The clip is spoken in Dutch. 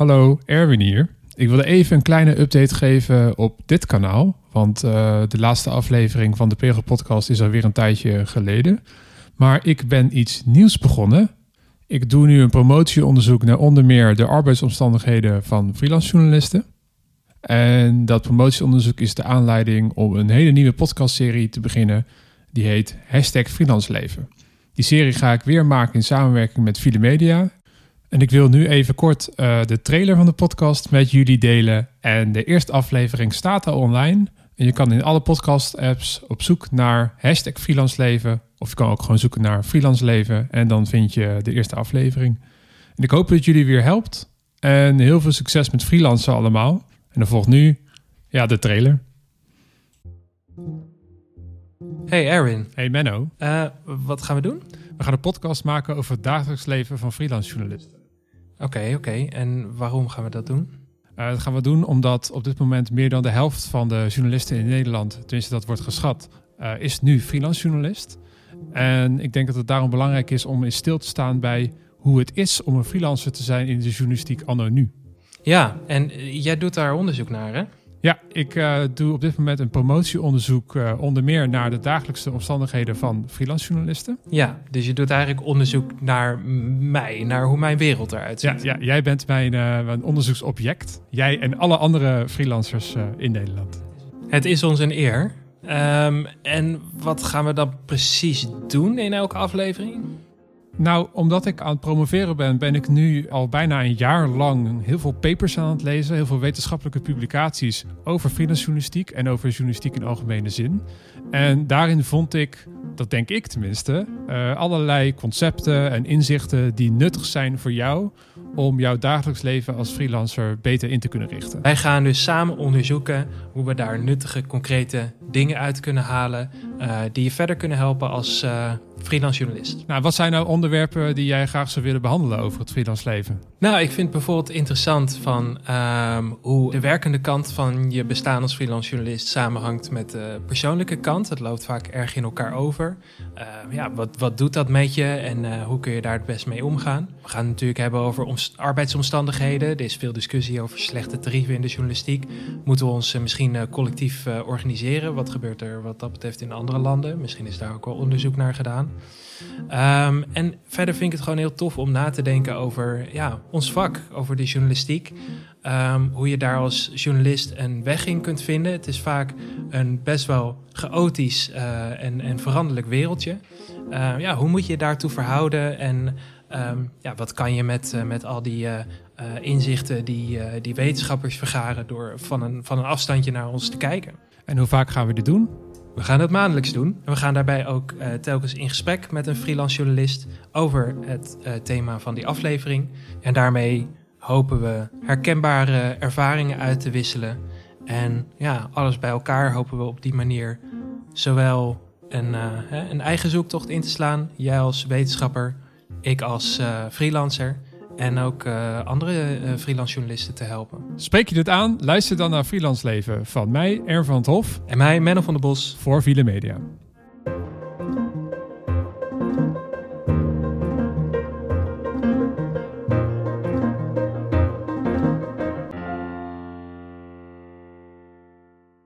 Hallo, Erwin hier. Ik wilde even een kleine update geven op dit kanaal. Want uh, de laatste aflevering van de Pegel podcast is alweer een tijdje geleden. Maar ik ben iets nieuws begonnen. Ik doe nu een promotieonderzoek naar onder meer de arbeidsomstandigheden van freelancejournalisten. En dat promotieonderzoek is de aanleiding om een hele nieuwe podcastserie te beginnen. Die heet Hashtag Freelanceleven. Die serie ga ik weer maken in samenwerking met File Media. En ik wil nu even kort uh, de trailer van de podcast met jullie delen. En de eerste aflevering staat al online. En je kan in alle podcast-apps op zoek naar hashtag freelanceleven. Of je kan ook gewoon zoeken naar freelance leven. En dan vind je de eerste aflevering. En ik hoop dat jullie weer helpt. En heel veel succes met freelancen allemaal. En dan volgt nu ja, de trailer. Hey Erwin. Hey Menno. Uh, wat gaan we doen? We gaan een podcast maken over het dagelijks leven van Oké, oké. En waarom gaan we dat doen? Uh, dat gaan we doen omdat op dit moment meer dan de helft van de journalisten in Nederland, tenminste dat wordt geschat, uh, is nu freelance journalist. En ik denk dat het daarom belangrijk is om in stil te staan bij hoe het is om een freelancer te zijn in de journalistiek anno nu. Ja, en jij doet daar onderzoek naar, hè? Ja, ik uh, doe op dit moment een promotieonderzoek uh, onder meer naar de dagelijkse omstandigheden van freelance journalisten. Ja, dus je doet eigenlijk onderzoek naar mij, naar hoe mijn wereld eruit ziet. Ja, ja jij bent mijn, uh, mijn onderzoeksobject. Jij en alle andere freelancers in Nederland. Het is ons een eer. Um, en wat gaan we dan precies doen in elke aflevering? Nou, omdat ik aan het promoveren ben, ben ik nu al bijna een jaar lang heel veel papers aan het lezen, heel veel wetenschappelijke publicaties over freelance journalistiek en over journalistiek in algemene zin. En daarin vond ik, dat denk ik tenminste, uh, allerlei concepten en inzichten die nuttig zijn voor jou om jouw dagelijks leven als freelancer beter in te kunnen richten. Wij gaan dus samen onderzoeken hoe we daar nuttige, concrete dingen uit kunnen halen uh, die je verder kunnen helpen als uh, freelance journalist. Nou, wat zijn nou onderwerpen die jij graag zou willen behandelen over het freelance leven? Nou, ik vind bijvoorbeeld interessant van um, hoe de werkende kant van je bestaan als freelance journalist samenhangt met de persoonlijke kant. Het loopt vaak erg in elkaar over. Uh, ja, wat, wat doet dat met je en uh, hoe kun je daar het best mee omgaan? We gaan het natuurlijk hebben over arbeidsomstandigheden. Er is veel discussie over slechte tarieven in de journalistiek. Moeten we ons uh, misschien collectief organiseren? Wat gebeurt er wat dat betreft in andere landen? Misschien is daar ook wel onderzoek naar gedaan. Um, en verder vind ik het gewoon heel tof om na te denken over ja, ons vak, over de journalistiek. Um, hoe je daar als journalist een weg in kunt vinden. Het is vaak een best wel chaotisch uh, en, en veranderlijk wereldje. Uh, ja, hoe moet je je daartoe verhouden en ja, wat kan je met, uh, met al die inzichten die, die wetenschappers vergaren door van een, van een afstandje naar ons te kijken. En hoe vaak gaan we dit doen? We gaan het maandelijks doen. En we gaan daarbij ook uh, telkens in gesprek met een freelance journalist over het uh, thema van die aflevering. En daarmee hopen we herkenbare ervaringen uit te wisselen. En ja, alles bij elkaar hopen we op die manier zowel een, uh, een eigen zoektocht in te slaan. Jij als wetenschapper, ik als freelancer en ook uh, andere uh, freelance journalisten te helpen. Spreek je dit aan? Luister dan naar Freelance Leven van mij, Ern van het Hof. En mij, Menno van der Bos. Voor Viele Media.